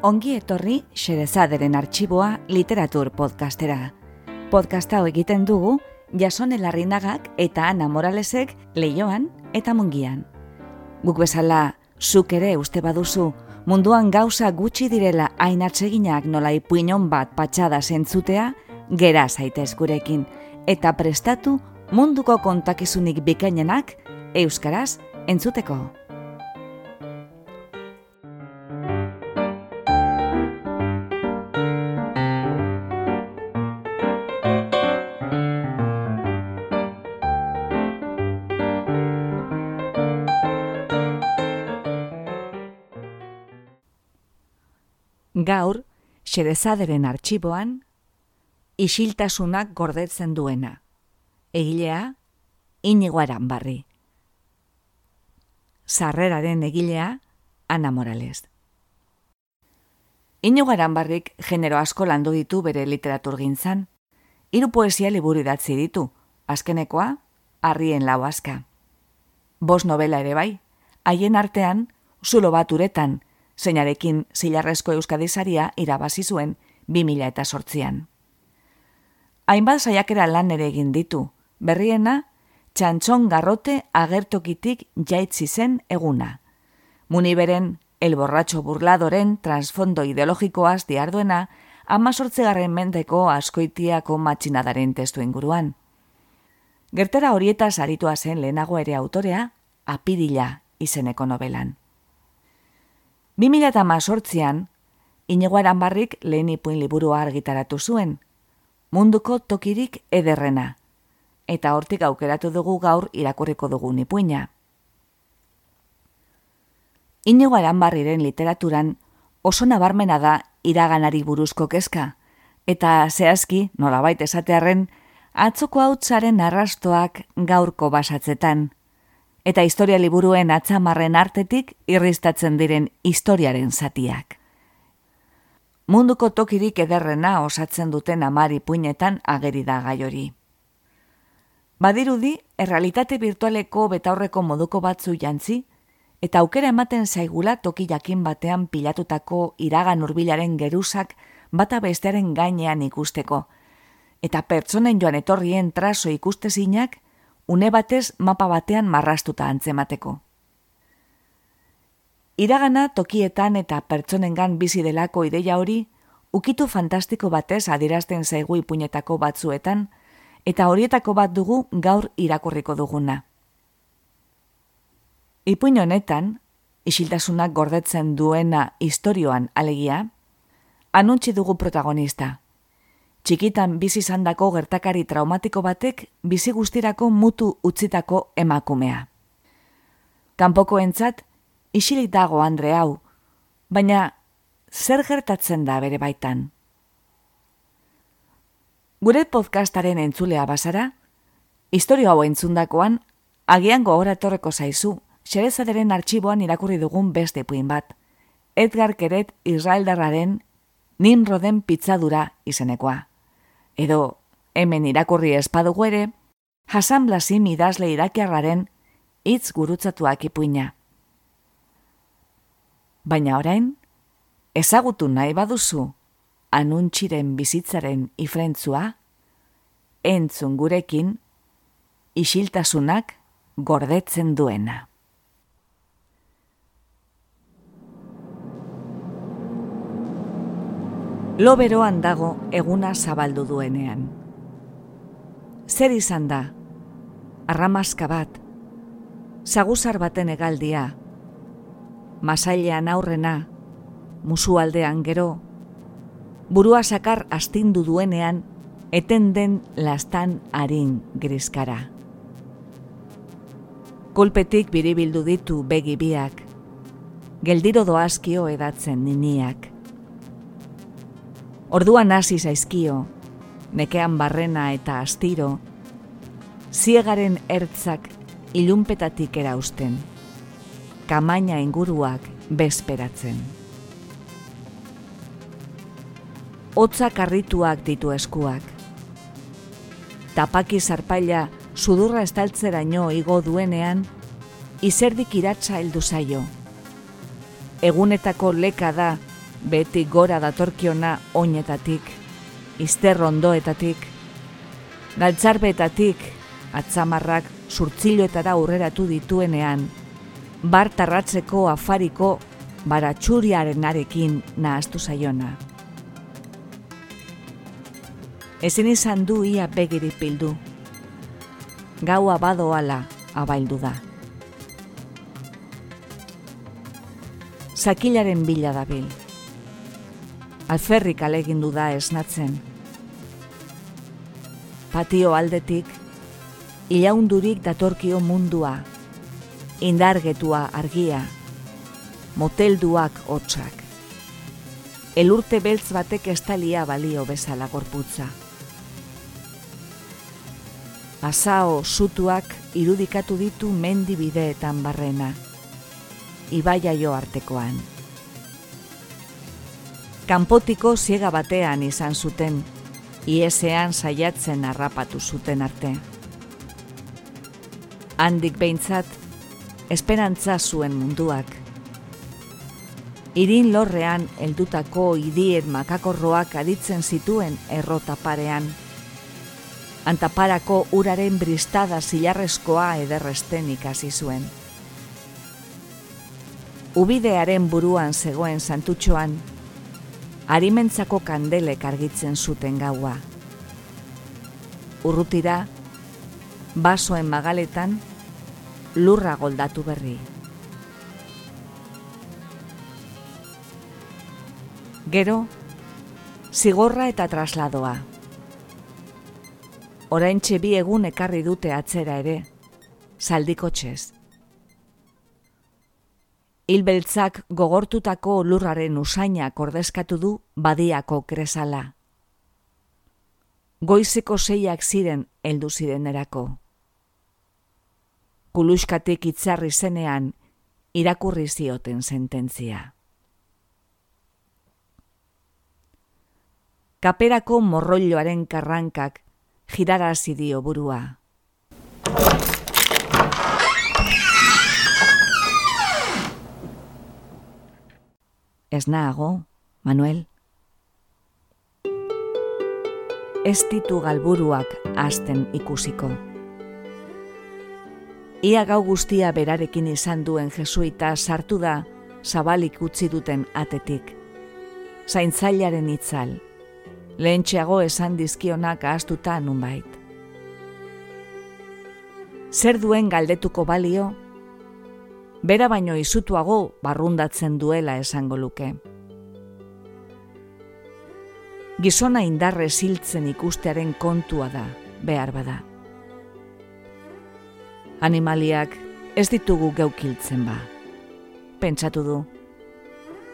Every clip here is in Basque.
Ongi etorri Xerezaderen arxiboa literatur podcastera. Podcasta hau egiten dugu Jason Elarrinagak eta Ana Moralesek leioan eta mungian. Guk bezala, zuk ere uste baduzu, munduan gauza gutxi direla hain atseginak nola ipuinon bat patxada zentzutea, gera zaitez gurekin, eta prestatu munduko kontakizunik bikainenak euskaraz entzuteko. Gaur, xerezaderen arxiboan, isiltasunak gordetzen duena. Egilea, inigo barri. Sarreraren egilea, Ana Morales. Inigo barrik genero asko landu ditu bere literatur gintzan. Hiru poesia liburu idatzi ditu, azkenekoa, harrien lau aska. Bos novela ere bai, haien artean, zulo bat uretan, zeinarekin zilarrezko euskadizaria irabazi zuen 2000 eta sortzian. Hainbat saiakera lan ere egin ditu, berriena, txantxon garrote agertokitik jaitzi zen eguna. Muniberen, el borratxo burladoren transfondo ideologikoaz diarduena, ama sortzegarren mendeko askoitiako matxinadaren testu inguruan. Gertera horieta aritua zen lehenago ere autorea, apirila izeneko novelan. 2018an, Inigoaran barrik lehen ipuin liburua argitaratu zuen, munduko tokirik ederrena, eta hortik aukeratu dugu gaur irakurriko dugu ipuina. Inigoaran barriren literaturan oso nabarmena da iraganari buruzko kezka, eta zehazki, nolabait esatearren, atzoko hautzaren arrastoak gaurko basatzetan – eta historia liburuen atzamarren artetik irristatzen diren historiaren zatiak. Munduko tokirik ederrena osatzen duten amari puinetan ageri da gai hori. Badirudi, errealitate virtualeko betaurreko moduko batzu jantzi, eta aukera ematen zaigula toki jakin batean pilatutako iragan hurbilaren geruzak bata bestearen gainean ikusteko, eta pertsonen joan etorrien traso ikustezinak, une batez mapa batean marrastuta antzemateko. Iragana tokietan eta pertsonengan bizi delako ideia hori, ukitu fantastiko batez adirazten zaigu ipuinetako batzuetan, eta horietako bat dugu gaur irakurriko duguna. Ipuin honetan, isiltasunak gordetzen duena istorioan alegia, anuntzi dugu protagonista, txikitan bizi izandako gertakari traumatiko batek bizi guztirako mutu utzitako emakumea. Kanpoko entzat, isilik dago Andre hau, baina zer gertatzen da bere baitan? Gure podcastaren entzulea bazara, historio hau entzundakoan, agian gogoratorreko zaizu, xerezaderen artxiboan irakurri dugun beste puin bat, Edgar Keret Israeldarraren Nimroden pitzadura izenekoa edo hemen irakurri espadugu ere, Hasan Blasim idazle irakiarraren hitz gurutzatuak ipuina. Baina orain, ezagutu nahi baduzu anuntxiren bizitzaren ifrentzua, entzun gurekin, isiltasunak gordetzen duena. Loberoan dago eguna zabaldu duenean. Zer izan da? Arramazka bat. Zaguzar baten egaldia. Masailean aurrena. Musualdean gero. Burua sakar astindu duenean, eten den lastan harin grizkara. Kolpetik biribildu ditu begi biak. Geldiro doazkio edatzen niniak. Orduan hasi zaizkio, nekean barrena eta astiro, ziegaren ertzak ilunpetatik erausten, kamaina inguruak bezperatzen. Otzak arrituak ditu eskuak. Tapaki zarpaila sudurra estaltzeraino igo duenean, izerdik iratza heldu zaio. Egunetako leka da beti gora datorkiona oinetatik, izterrondoetatik, galtzarbetatik, atzamarrak surtziloetara aurreratu dituenean, bartarratzeko afariko baratxuriaren arekin nahaztu zaiona. Ezin izan du ia begiri pildu. Gaua badoala abaildu da. Zakilaren bila dabil. Alferrik alegindu da esnatzen. Patio aldetik, ilaundurik datorkio mundua, indargetua argia, motelduak hotxak. Elurte beltz batek estalia balio bezala gorputza. Asao sutuak irudikatu ditu mendi bideetan barrena, ibaia jo artekoan. Kanpotiko ziega batean izan zuten, iesean saiatzen harrapatu zuten arte. Handik behintzat, esperantza zuen munduak. Irin lorrean heldutako idien makakorroak aditzen zituen errota parean, antaparako uraren bristada zilarrezkoa ederresten ikasi zuen. Ubidearen buruan zegoen santutxoan, arimentzako kandelek argitzen zuten gaua. Urrutira, basoen magaletan, lurra goldatu berri. Gero, zigorra eta trasladoa orain bi egun ekarri dute atzera ere, saldiko txez. Hilbeltzak gogortutako lurraren usaina kordezkatu du badiako kresala. Goizeko seiak ziren heldu ziren erako. Kuluskatik itzarri zenean irakurri zioten sententzia. Kaperako morroiloaren karrankak girara dio burua. Ez nago, Manuel. Ez ditu galburuak hasten ikusiko. Ia gau guztia berarekin izan duen jesuita sartu da zabalik utzi duten atetik. Zaintzailaren itzal, lehentxeago esan dizkionak ahaztuta nunbait. Zer duen galdetuko balio? Bera baino izutuago barrundatzen duela esango luke. Gizona indarre ziltzen ikustearen kontua da, behar bada. Animaliak ez ditugu geukiltzen ba. Pentsatu du,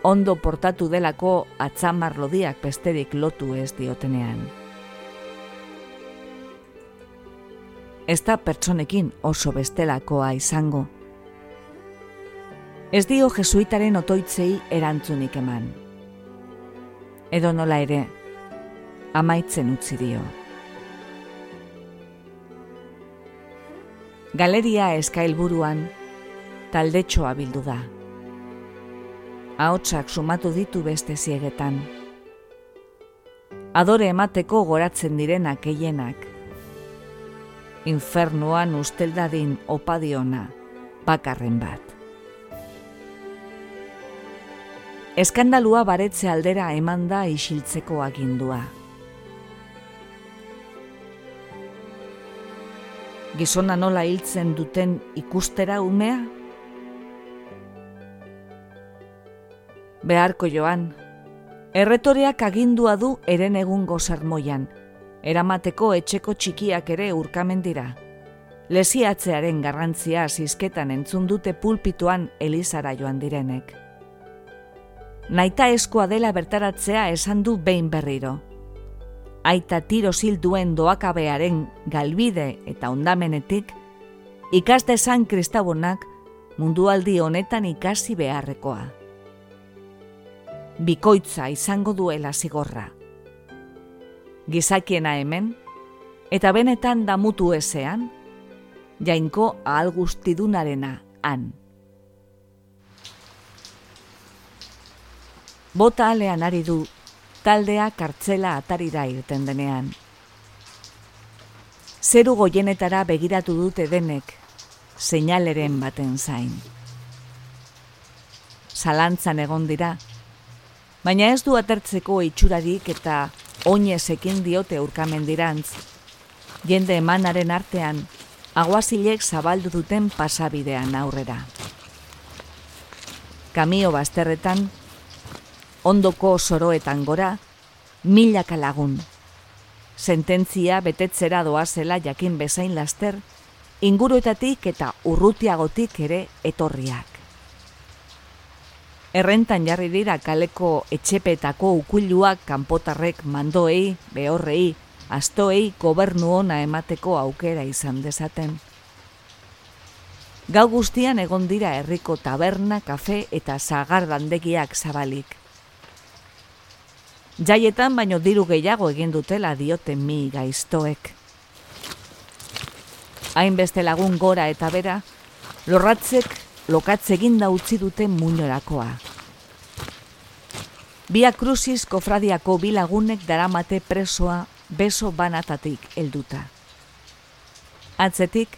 ondo portatu delako atzamar lodiak besterik lotu ez diotenean. Ez da pertsonekin oso bestelakoa izango. Ez dio jesuitaren otoitzei erantzunik eman. Edo nola ere, amaitzen utzi dio. Galeria eskailburuan, taldetxoa bildu da ahotsak sumatu ditu beste ziegetan. Adore emateko goratzen direnak eienak. Infernuan usteldadin opadiona, bakarren bat. Eskandalua baretze aldera eman da isiltzeko agindua. Gizona nola hiltzen duten ikustera umea? beharko joan. Erretoreak agindua du eren egungo sarmoian, eramateko etxeko txikiak ere urkamen dira. Lesiatzearen garrantzia zizketan entzun dute pulpituan elizara joan direnek. Naita eskoa dela bertaratzea esan du behin berriro. Aita tiro duen doakabearen galbide eta ondamenetik, ikaste esan kristabonak mundualdi honetan ikasi beharrekoa bikoitza izango duela zigorra. Gizakiena hemen, eta benetan damutu ezean, jainko ahal guztidunarena han. Bota alean ari du, taldea kartzela atarira irten denean. Zeru goienetara begiratu dute denek, seinaleren baten zain. Zalantzan egon dira, baina ez du atertzeko itxurarik eta oinezekin diote urkamendirantz, jende emanaren artean, aguazilek zabaldu duten pasabidean aurrera. Kamio bazterretan, ondoko soroetan gora, milaka lagun. Sententzia betetzera doazela jakin bezain laster, inguruetatik eta urrutiagotik ere etorriak. Errentan jarri dira kaleko etxepetako ukuiluak kanpotarrek mandoei, behorrei, astoei gobernu ona emateko aukera izan dezaten. Gau guztian egon dira herriko taberna, kafe eta zagardandegiak zabalik. Jaietan baino diru gehiago egin dutela diote mi gaiztoek. Hainbeste lagun gora eta bera, lorratzek lokatze da utzi dute muñorakoa. Bia Crucis kofradiako bilagunek daramate presoa beso banatatik helduta. Atzetik,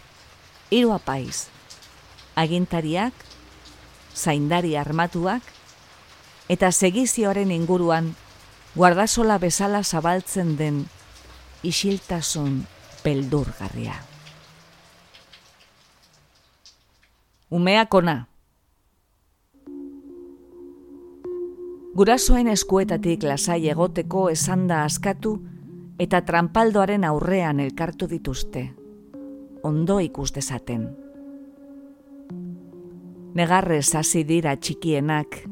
hiru apaiz, agintariak, zaindari armatuak, eta segizioaren inguruan guardasola bezala zabaltzen den isiltasun peldurgarria. Umeak ona. Gurasoen eskuetatik lasai egoteko esanda askatu eta trampaldoaren aurrean elkartu dituzte. Ondo ikus dezaten. Negarrez hasi dira txikienak,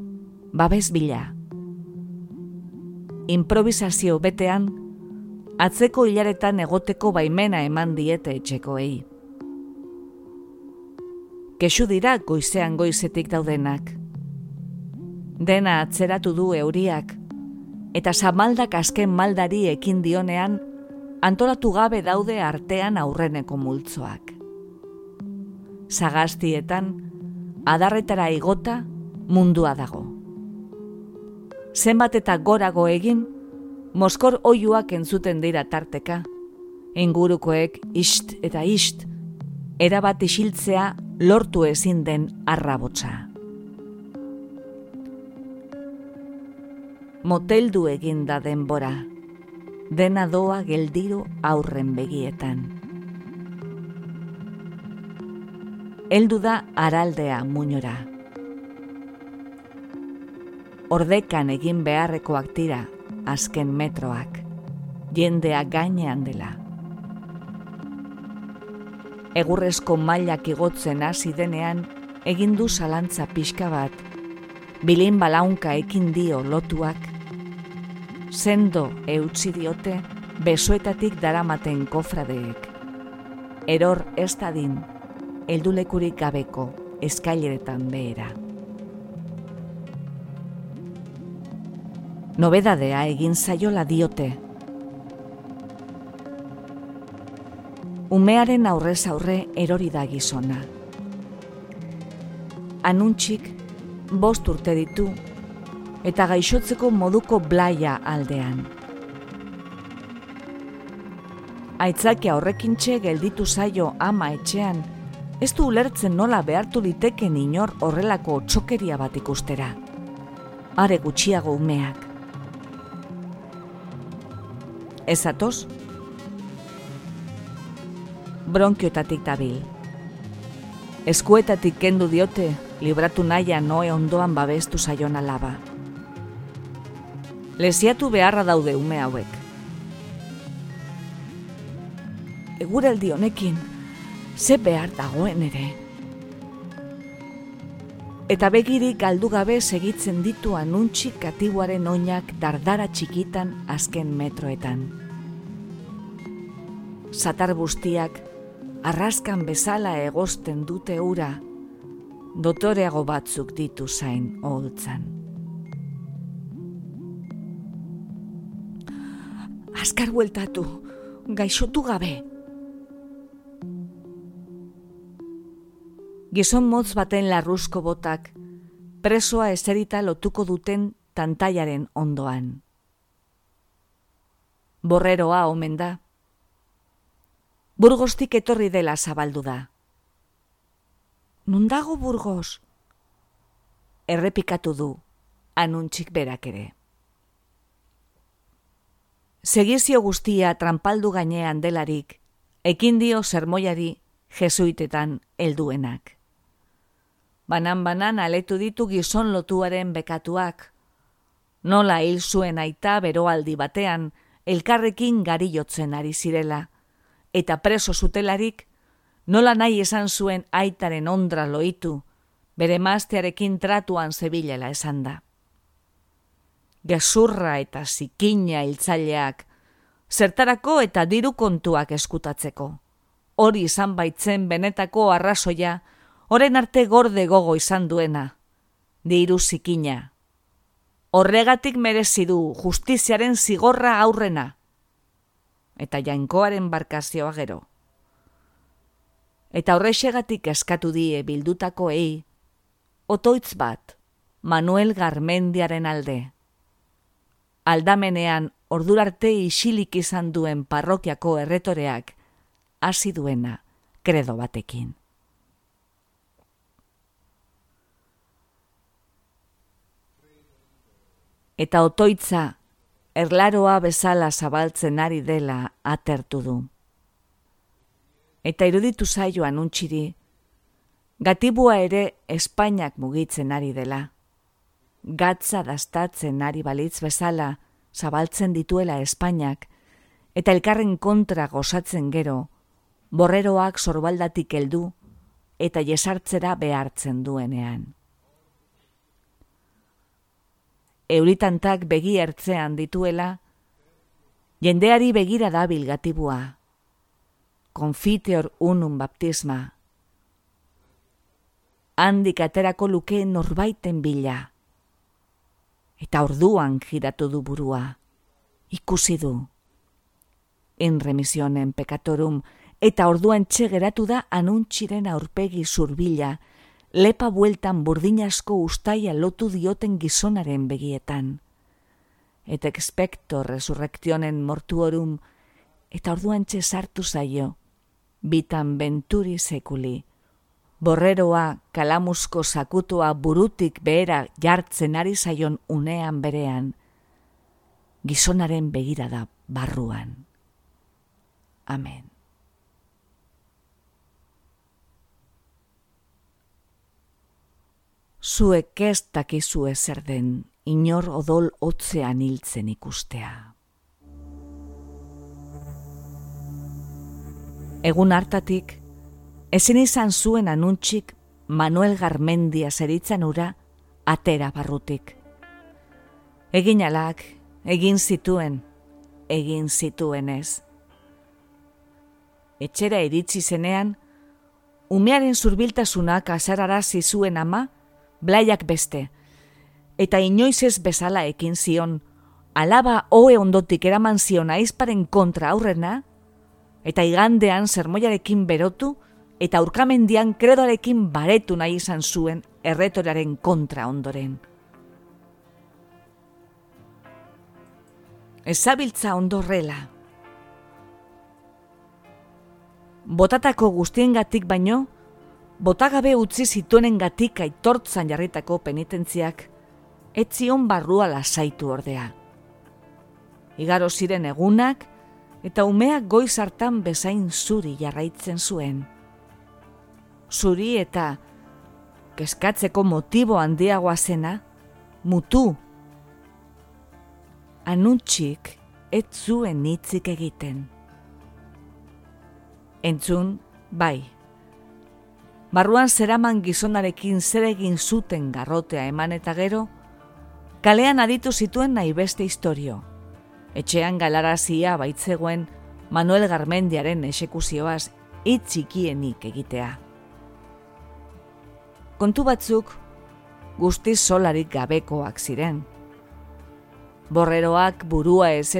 babes bila. Improvisazio betean, atzeko hilaretan egoteko baimena eman diete etxekoei. Kexu dira goizean goizetik daudenak. Dena atzeratu du euriak, eta zamaldak azken maldari ekin dionean, antolatu gabe daude artean aurreneko multzoak. Zagaztietan, adarretara igota mundua dago. Zenbat eta gorago egin, moskor oiuak entzuten dira tarteka, ingurukoek ist eta ist, erabat isiltzea lortu ezin den arrabotza. moteldu egin da denbora, dena doa geldiru aurren begietan. Eldu da araldea muñora. Ordekan egin beharrekoak dira azken metroak, jendea gainean dela. Egurrezko mailak igotzen hasi denean, egin du zalantza pixka bat, bilin balaunka ekin dio lotuak, sendo eutzi diote besoetatik daramaten kofradeek. Eror ez dadin, eldulekurik gabeko eskaileretan behera. Nobedadea egin zaiola diote. Umearen aurrez aurre erori da gizona. Anuntxik bost urte ditu eta gaixotzeko moduko blaia aldean. Aitzakia horrekin txe gelditu zaio ama etxean, ez du ulertzen nola behartu liteken inor horrelako txokeria bat ikustera. Are gutxiago umeak. Ez atoz? Bronkiotatik dabil. Eskuetatik kendu diote, libratu naia noe ondoan babestu zaion alaba lesiatu beharra daude ume hauek. Eguraldi honekin, ze behar dagoen ere. Eta begirik galdu gabe segitzen ditu anuntxik katibuaren oinak dardara txikitan azken metroetan. Zatar bustiak, arraskan bezala egosten dute ura, dotoreago batzuk ditu zain oholtzan. azkar bueltatu, gaixotu gabe. Gizon motz baten larruzko botak, presoa eserita lotuko duten tantaiaren ondoan. Borreroa omen da. Burgostik etorri dela zabaldu da. Nundago burgos? Errepikatu du, anuntxik berak ere. Segizio guztia trampaldu gainean delarik, ekin dio sermoiari jesuitetan helduenak. Banan-banan aletu ditu gizon lotuaren bekatuak. Nola hil zuen aita beroaldi batean, elkarrekin gari jotzen ari zirela. Eta preso zutelarik, nola nahi esan zuen aitaren ondra loitu, bere maztearekin tratuan zebilela esan da. Gezurra eta zikina hiltzaileak, zertarako eta diru kontuak eskutatzeko. Hori izan baitzen benetako arrazoia, oren arte gorde gogo izan duena, diru zikina. Horregatik merezi du justiziaren zigorra aurrena, eta jainkoaren barkazioa gero eta horrexegatik eskatu die bildutako ei, otoitz bat, Manuel Garmendiaren alde. Aldamenean ordurarte isilik izan duen parrokiako erretoreak, hasi duena kredo batekin. Eta otoitza, erlaroa bezala zabaltzen ari dela atertu du eta iruditu zaio anuntxiri, gatibua ere Espainiak mugitzen ari dela. Gatza dastatzen ari balitz bezala zabaltzen dituela Espainiak, eta elkarren kontra gozatzen gero, borreroak sorbaldatik heldu eta jesartzera behartzen duenean. Euritantak begi ertzean dituela, jendeari begira dabil gatibua, confiteor unum baptisma. Handik aterako luke norbaiten bila. Eta orduan giratu du burua. Ikusi du. En remisionen pekatorum, eta orduan txegeratu da anuntxiren aurpegi zurbila, lepa bueltan burdinasko ustaia lotu dioten gizonaren begietan. Eta expecto resurrectionen mortuorum, eta orduan txesartu zaio, bitan benturi sekuli. Borreroa kalamusko sakutua burutik behera jartzen ari zaion unean berean, gizonaren begirada barruan. Amen. Zuek ez dakizu ezer den, inor odol otzean hiltzen ikustea. Egun hartatik, ezin izan zuen anuntxik Manuel Garmendia zeritzen ura atera barrutik. Egin alak, egin zituen, egin zituen ez. Etxera iritsi zenean, umearen zurbiltasunak azarara zizuen ama, blaiak beste, eta inoiz ez bezala ekin zion, alaba hoe ondotik eraman zion aizparen kontra aurrena, eta igandean sermoiarekin berotu eta urkamendian kredoarekin baretu nahi izan zuen erretoraren kontra ondoren. Ezabiltza ondorrela. Botatako guztiengatik baino, botagabe utzi zituenen gatik aitortzan jarritako penitentziak, etzion barrua lasaitu ordea. Igaro ziren egunak, eta umeak goiz hartan bezain zuri jarraitzen zuen. Zuri eta keskatzeko motibo handiagoa zena, mutu. Anuntxik ez zuen hitzik egiten. Entzun, bai. Barruan zeraman gizonarekin zer egin zuten garrotea eman eta gero, kalean aditu zituen nahi beste historio etxean galarazia baitzegoen Manuel Garmendiaren esekuzioaz itzikienik egitea. Kontu batzuk guzti solarik gabekoak ziren. Borreroak burua ez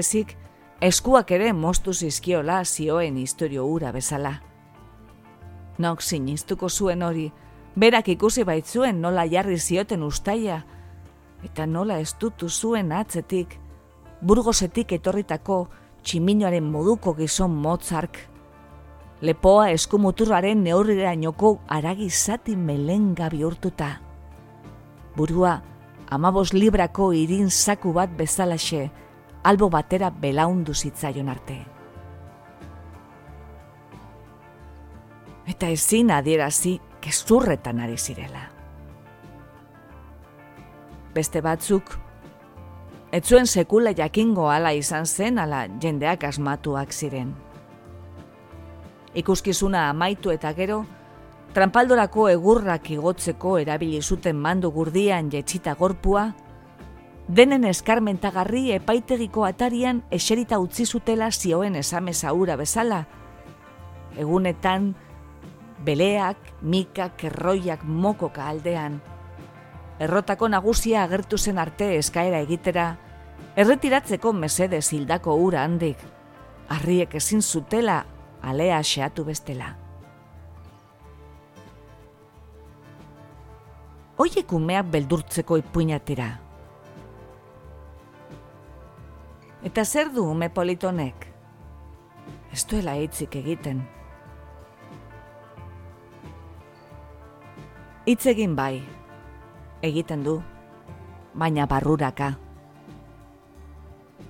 eskuak ere moztu zizkiola zioen historio ura bezala. Nok sinistuko zuen hori, berak ikusi baitzuen nola jarri zioten ustaia, Eta nola ez dutu zuen atzetik, burgosetik etorritako tximinoaren moduko gizon motzark. Lepoa eskumuturraren neurrira inoko aragi zati melenga bihurtuta. Burua, amabos librako irin zaku bat bezalaxe, albo batera belaundu zitzaion arte. Eta ezin adierazi kezurretan ari zirela. Beste batzuk, etzuen sekula jakingo ala izan zen ala jendeak asmatuak ziren. Ikuskizuna amaitu eta gero, trampaldorako egurrak igotzeko erabili zuten mandu gurdian jetxita gorpua, denen eskarmentagarri epaitegiko atarian eserita utzi zutela zioen esamesa ura bezala. Egunetan, beleak, mikak, erroiak mokoka aldean. Errotako nagusia agertu zen arte eskaera egitera, erretiratzeko mesede zildako ura handik, harriek ezin zutela alea xeatu bestela. Oiek umeak beldurtzeko ipuinatira. Eta zer du ume politonek? Ez duela hitzik egiten. Hitz egin bai, egiten du, baina barruraka.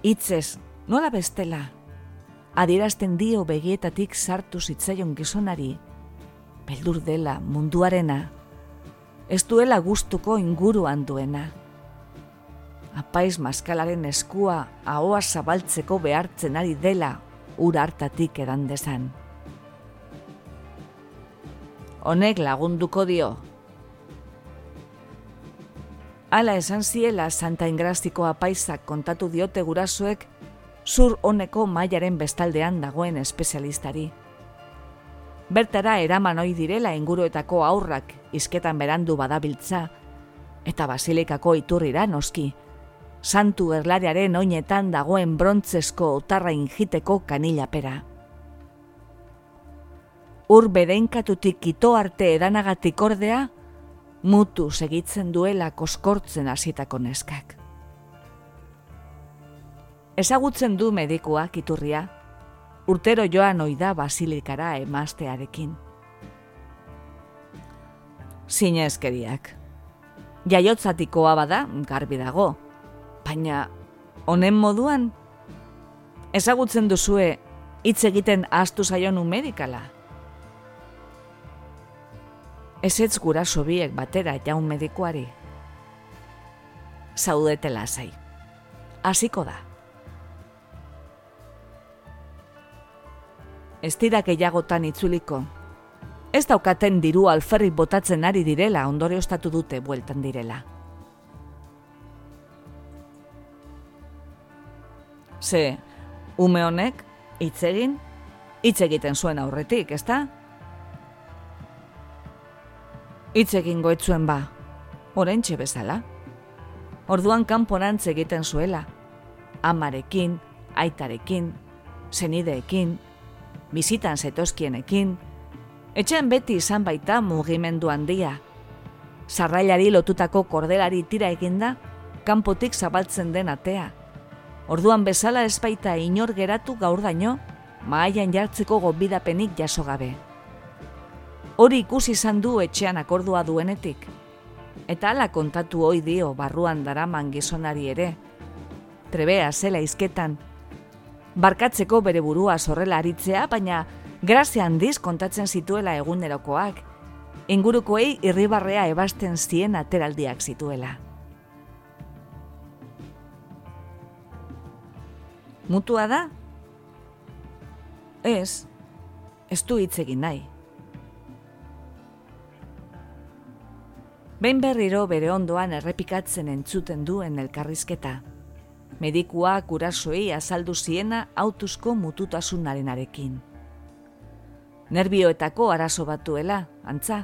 Hitzez, nola bestela, adierazten dio begietatik sartu zitzaion gizonari, beldur dela munduarena, ez duela gustuko inguruan duena. Apaiz maskalaren eskua ahoa zabaltzeko behartzen ari dela ura hartatik edan dezan. Honek lagunduko dio, Hala esan ziela Santa Ingraztiko apaisak kontatu diote gurasoek zur honeko mailaren bestaldean dagoen espezialistari. Bertara eraman ohi direla inguruetako aurrak izketan berandu badabiltza, eta basilikako iturrira noski, santu erlarearen oinetan dagoen brontzesko otarra injiteko kanilapera. Ur bedenkatutik ito arte edanagatik ordea, mutu segitzen duela koskortzen hasitako neskak. Ezagutzen du medikuak iturria, urtero joan oida basilikara emastearekin. Zinezkeriak. Jaiotzatikoa bada, garbi dago, baina honen moduan, ezagutzen duzue hitz egiten astu zaionu medikala ezetz gura sobiek batera jaun medikuari. Zaudete lasai. Hasiko da. Ez dira gehiagotan itzuliko. Ez daukaten diru alferrik botatzen ari direla ondore ostatu dute bueltan direla. Ze, ume honek, hitz egin, hitz egiten zuen aurretik, ezta? Hitz egin goetzuen ba, orentxe bezala. Orduan kanporantz egiten zuela, amarekin, aitarekin, zenideekin, bizitan zetozkienekin, etxean beti izan baita mugimendu handia. Sarrailari lotutako kordelari tira eginda, kanpotik zabaltzen den atea. Orduan bezala ez baita inor geratu gaur daño, maaian jartzeko gobidapenik jaso gabe hori ikusi izan du etxean akordua duenetik. Eta ala kontatu hoi dio barruan daraman gizonari ere. Trebea zela izketan. Barkatzeko bere burua zorrela aritzea, baina grazia handiz kontatzen zituela egunerokoak. Ingurukoei irribarrea ebasten zien ateraldiak zituela. Mutua da? Ez, ez du hitz egin nahi. Behin berriro bere ondoan errepikatzen entzuten duen elkarrizketa. Medikua kurasoei azaldu ziena autuzko mututasunarenarekin. Nerbioetako arazo batuela, antza,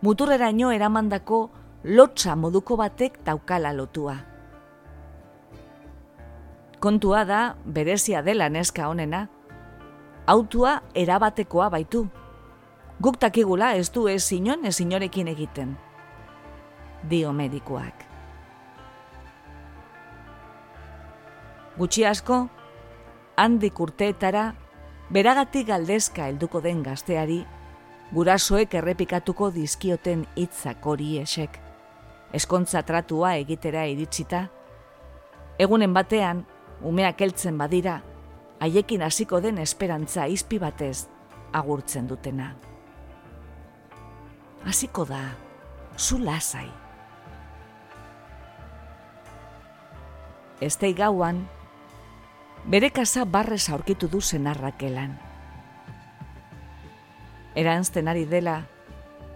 muturreraino eramandako lotza moduko batek daukala lotua. Kontua da, berezia dela neska honena, autua erabatekoa baitu. Guk takigula ez du ez inon ez inorekin egiten dio medikuak. Gutxi asko, handik urteetara, beragatik galdezka helduko den gazteari, gurasoek errepikatuko dizkioten hitzak hori esek. Eskontza tratua egitera iritsita, egunen batean, umeak heltzen badira, haiekin hasiko den esperantza izpi batez agurtzen dutena. Hasiko da, zu lasai. Estei gauan, bere kasa barrez aurkitu du zenarrakelan. Eranzten ari dela,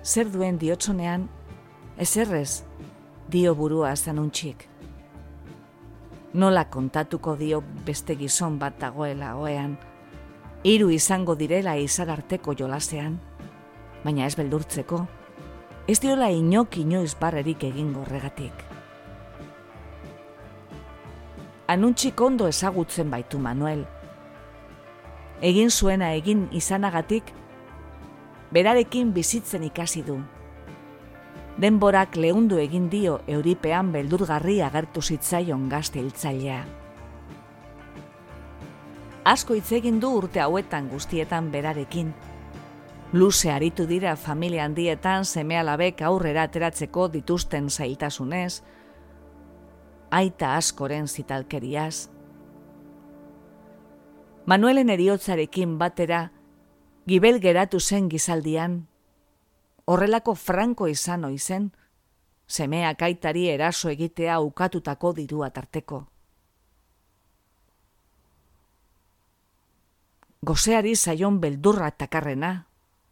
zer duen diotsonean, ezerrez, dio burua zanuntxik. Nola kontatuko dio beste gizon bat dagoela oean, hiru izango direla izar arteko jolasean, baina ez beldurtzeko, ez diola inok inoiz barrerik egin gorregatik. Anuntxik ondo ezagutzen baitu Manuel. Egin zuena egin izanagatik, berarekin bizitzen ikasi du. Denborak lehundu egin dio euripean beldurgarri agertu zitzaion gazte hiltzailea. Asko hitz egin du urte hauetan guztietan berarekin. Luze aritu dira familia handietan semealabek aurrera ateratzeko dituzten zailtasunez, aita askoren zitalkeriaz. Manuelen eriotzarekin batera, gibel geratu zen gizaldian, horrelako franko izan oizen, semeak aitari eraso egitea ukatutako dirua tarteko. Gozeari zaion beldurra takarrena,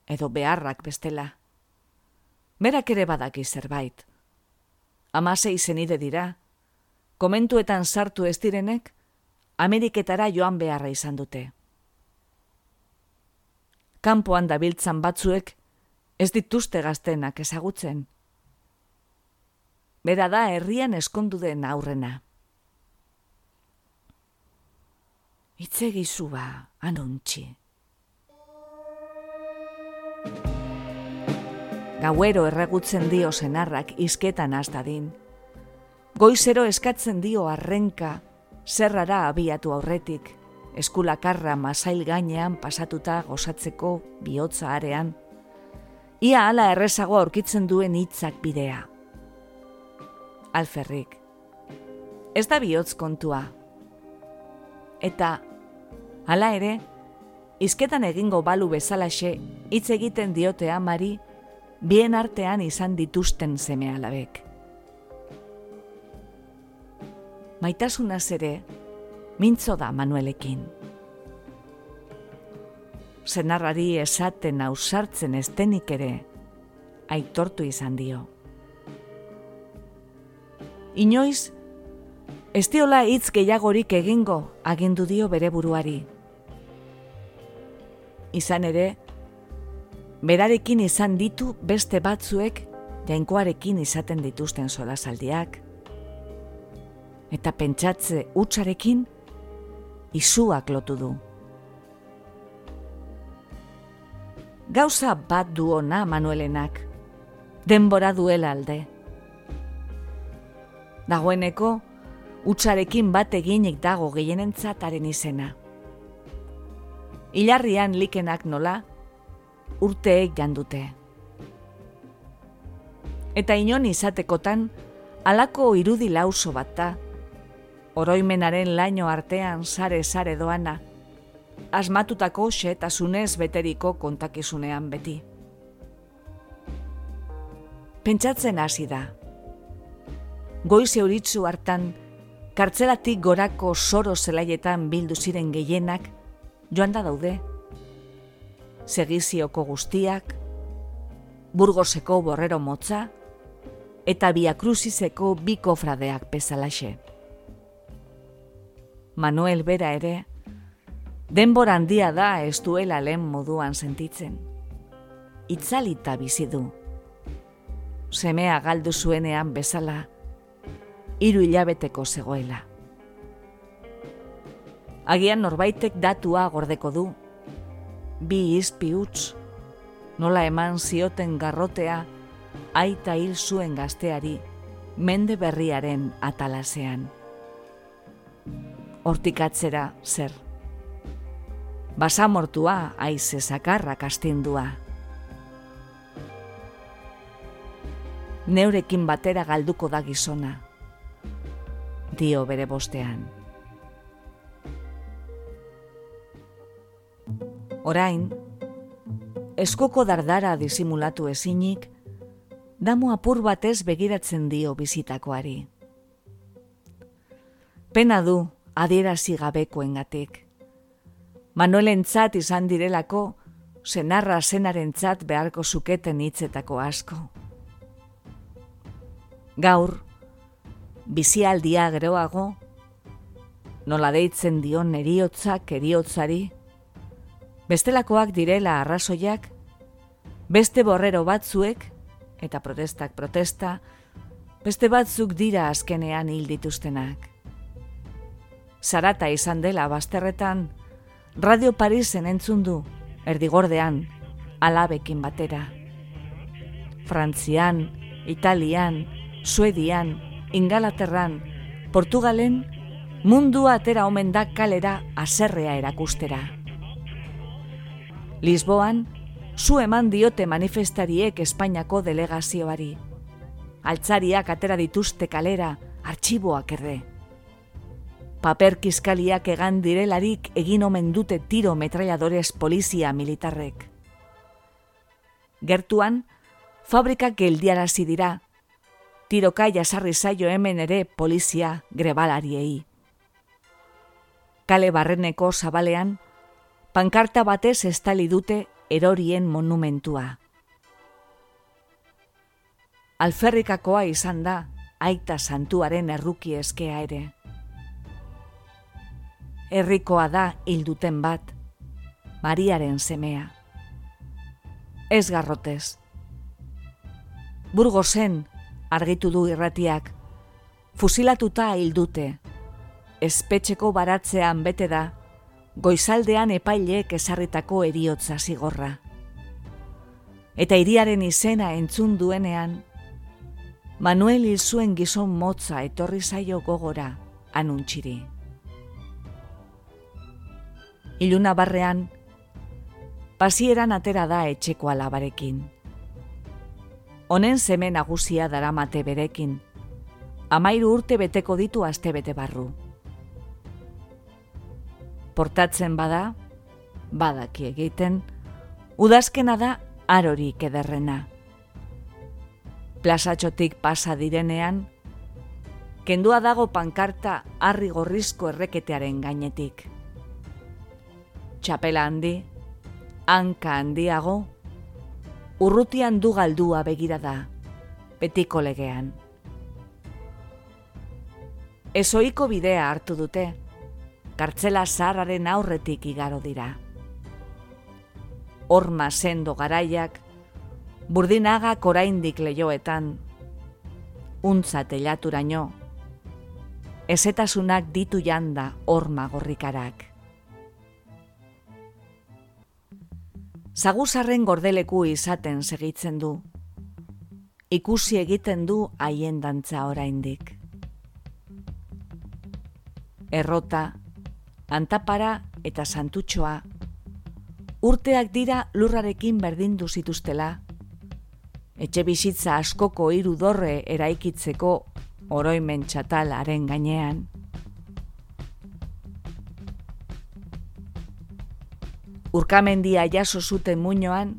edo beharrak bestela. Berak ere badaki zerbait. Amasei zenide dira, komentuetan sartu ez direnek, Ameriketara joan beharra izan dute. Kanpoan dabiltzan batzuek ez dituzte gaztenak ezagutzen. Bera da herrian eskondu den aurrena. Itze gizua, anontxi. Gauero erregutzen dio senarrak izketan din. Goizero eskatzen dio arrenka, zerrara abiatu aurretik, eskulakarra masail gainean pasatuta gozatzeko bihotza arean, ia ala errezago aurkitzen duen hitzak bidea. Alferrik, ez da bihotz kontua. Eta, hala ere, izketan egingo balu bezalaxe hitz egiten diote amari, bien artean izan dituzten seme alabek. Maitasunaz ere, mintzo da Manuelekin. Zenarrari esaten ausartzen estenik ere, aitortu izan dio. Inoiz, ez diola hitz gehiagorik egingo agindu dio bere buruari. Izan ere, berarekin izan ditu beste batzuek jainkoarekin izaten dituzten solasaldiak, eta pentsatze utxarekin izuak lotu du. Gauza bat du ona Manuelenak, denbora duela alde. Dagoeneko, utxarekin bat eginik dago gehienentzataren izena. Ilarrian likenak nola, urteek jandute. Eta inon izatekotan, alako irudi lauso bat da, oroimenaren laino artean sare-sare doana, asmatutako xetasunez beteriko kontakizunean beti. Pentsatzen hasi da. Goiz euritzu hartan, kartzelatik gorako soro zelaietan bildu ziren gehienak, joan da daude. Segizioko guztiak, burgoseko borrero motza, eta biakruzizeko biko fradeak bezalaxe. Manuel bera ere, denbora handia da ez duela lehen moduan sentitzen. Itzalita bizi du. Semea galdu zuenean bezala, hiru hilabeteko zegoela. Agian norbaitek datua gordeko du, bi izpi utz, nola eman zioten garrotea, aita hil zuen gazteari, mende berriaren atalasean hortikatzera zer. Basamortua aize zakarra kastindua. Neurekin batera galduko da gizona. Dio bere bostean. Orain, eskoko dardara disimulatu ezinik, damu apur batez begiratzen dio bizitakoari. Pena du adierazi gabekoengatik. Manuelentzat izan direlako, senarra zenarentzat beharko zuketen hitzetako asko. Gaur, bizialdia geroago, nola deitzen dion eriotzak eriotzari, bestelakoak direla arrazoiak, beste borrero batzuek, eta protestak protesta, beste batzuk dira azkenean hil dituztenak. Zarata izan dela bazterretan, Radio Parisen entzun du, erdigordean, alabekin batera. Frantzian, Italian, Suedian, Ingalaterran, Portugalen, mundua atera omen da kalera aserrea erakustera. Lisboan, zu eman diote manifestariek Espainiako delegazioari. Altzariak atera dituzte kalera, artxiboak erre. Paper kiskaliak egan direlarik egin omen dute tiro metraiadores polizia militarrek. Gertuan, fabrikak geldiarazi dira, tiroka jasarri zaio hemen ere polizia grebalariei. Kale barreneko zabalean, pankarta batez estali dute erorien monumentua. Alferrikakoa izan da aita santuaren erruki eskea ere. Herrikoa da hilduten bat, Mariaren semea. Ez garrotez. Burgosen argitu du irratiak, fusilatuta hildute, espetxeko baratzean bete da, goizaldean epaileek ezarritako eriotza zigorra. Eta iriaren izena entzun duenean, Manuel hil zuen gizon motza etorri zaio gogora anuntxiri. Iluna barrean, pasieran atera da etxeko alabarekin. Honen zeme nagusia daramate berekin, amairu urte beteko ditu aste bete barru portatzen bada, badaki egiten, udazkena da arorik ederrena. Plazatxotik pasa direnean, kendua dago pankarta harri gorrizko erreketearen gainetik. Txapela handi, hanka handiago, urrutian du galdua begira da, betiko legean. Ezoiko bidea hartu dute, kartzela zaharraren aurretik igaro dira. Horma sendo garaiak, burdinaga koraindik leioetan, untza telaturaino, ezetasunak ditu janda horma gorrikarak. Zaguzarren gordeleku izaten segitzen du, ikusi egiten du haien dantza oraindik. Errota, antapara eta santutxoa, urteak dira lurrarekin berdindu zituztela, etxe bizitza askoko hiru dorre eraikitzeko oroimen txatalaren gainean. Urkamendia jaso zuten muinoan,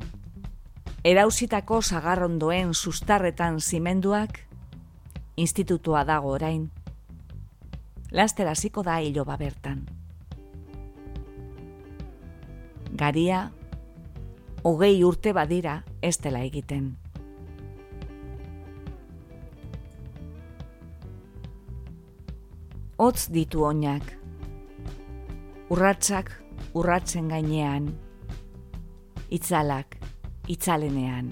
erauzitako zagarrondoen sustarretan zimenduak, institutua dago orain. Laster hasiko da hiloba bertan garia, hogei urte badira ez dela egiten. Hotz ditu oinak, urratsak urratzen gainean, itzalak itzalenean.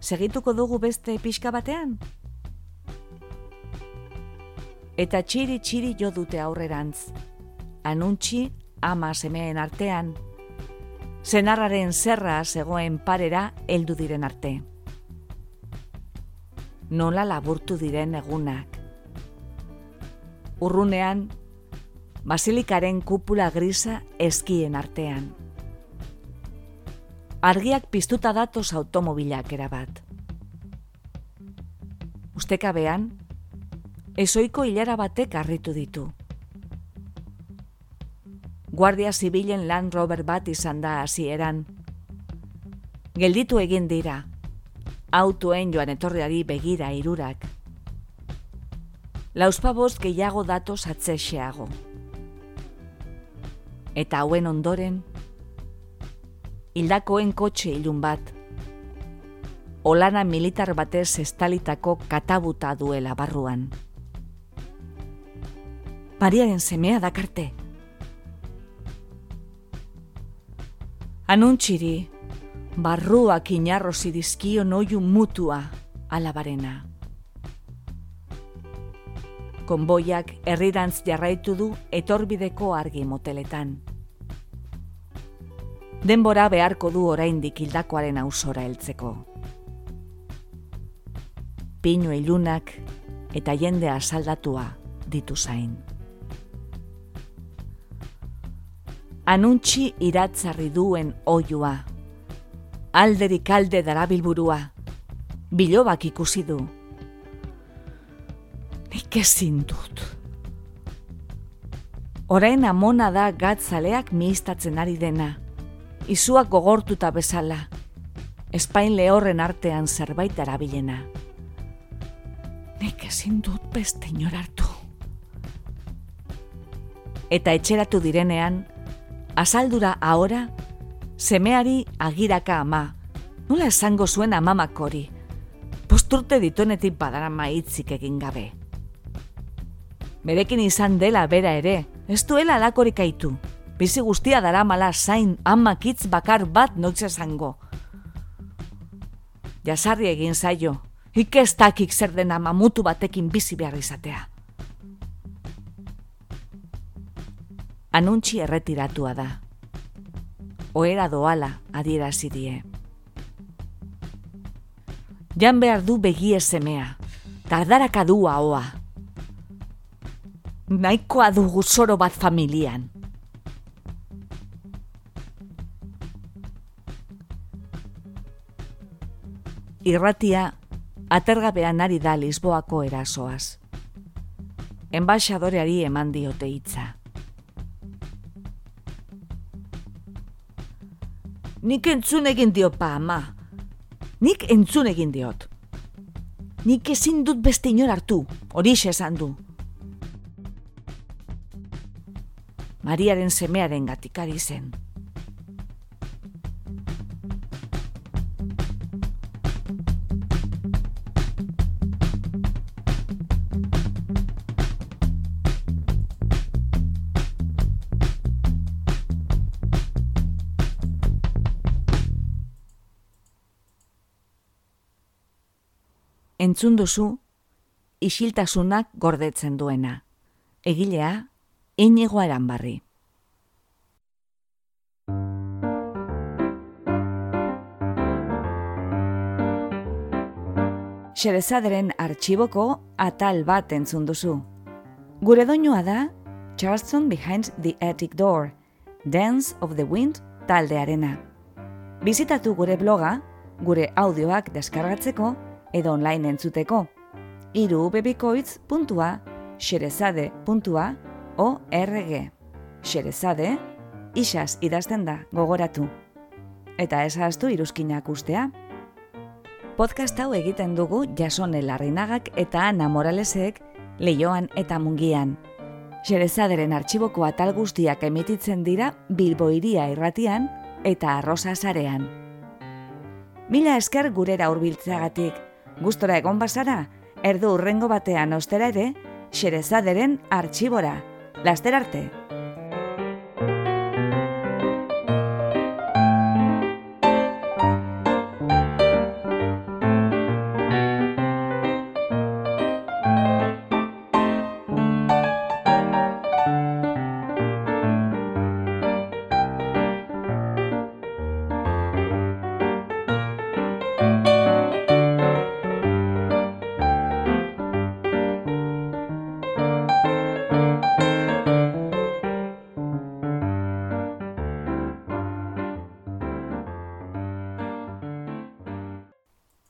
Segituko dugu beste pixka batean? Eta txiri txiri jo dute aurrerantz, anuntxi ama semeen artean, zenarraren zerra zegoen parera heldu diren arte. Nola laburtu diren egunak. urrunean, basilikaren kupula grisa eskien artean. Argiak piztuta datoz automobilak erabat. Ustekabean, ezoiko hilara batek harritu ditu. Guardia Zibilen Land Rover bat izan da hasieran. Gelditu egin dira, autoen joan etorriari begira irurak. Lauspabost gehiago datoz atzexeago eta hauen ondoren, hildakoen kotxe ilun bat, olana militar batez estalitako katabuta duela barruan. Mariaren semea dakarte. Anuntxiri, barruak inarrozi dizkio noiu mutua alabarena. Konboiak herrirantz jarraitu du etorbideko argi moteletan denbora beharko du oraindik hildakoaren ausora heltzeko. Pinu ilunak eta jende asaldatua ditu zain. Anuntxi iratzarri duen oiua, alderik alde darabilburua, bilobak ikusi du. Nik ezin dut. Orain amona da gatzaleak mistatzen ari dena izuak gogortuta bezala, espain lehorren artean zerbait arabilena. Nik ezin dut beste hartu. Eta etxeratu direnean, azaldura ahora, semeari agiraka ama, nola esango zuen amamak hori, posturte dituenetik badara maitzik egin gabe. Berekin izan dela bera ere, ez duela alakorik aitu, bizi guztia dara mala zain amakitz bakar bat notze zango. Jasarri egin zaio, ikestakik zer dena mamutu batekin bizi behar izatea. Anuntxi erretiratua da. Oera doala adierazi die. Jan behar du begie semea, tardaraka du ahoa. Naikoa dugu zoro bat familian. Irratia atergabean ari da Lisboako erasoaz. Enbaixadoreari eman diote hitza. Nik entzun egin dio pa, ama. Nik entzun egin diot. Nik ezin dut beste inor hartu, hori esan du. Mariaren semearen gatikari zen. Entzun duzu isiltasunak gordetzen duena. Egilea, inigo eranbarri. Xerezaderen artxiboko atal bat entzun duzu. Gure doinua da Charleston Behind the Attic Door, Dance of the Wind taldearena. Bizitatu gure bloga, gure audioak deskargatzeko, edo online entzuteko. Iru xerezade.org Xerezade, isaz idazten da, gogoratu. Eta ezaztu iruzkinak ustea. Podcast hau egiten dugu jasone larrinagak eta ana moralesek leioan eta mungian. Xerezaderen artxiboko atal guztiak emititzen dira bilboiria irratian eta arrosa zarean. Mila esker gurera hurbiltzeagatik, Gustora egon bazara, erdu urrengo batean ostera ere, xerezaderen artxibora. Laster arte!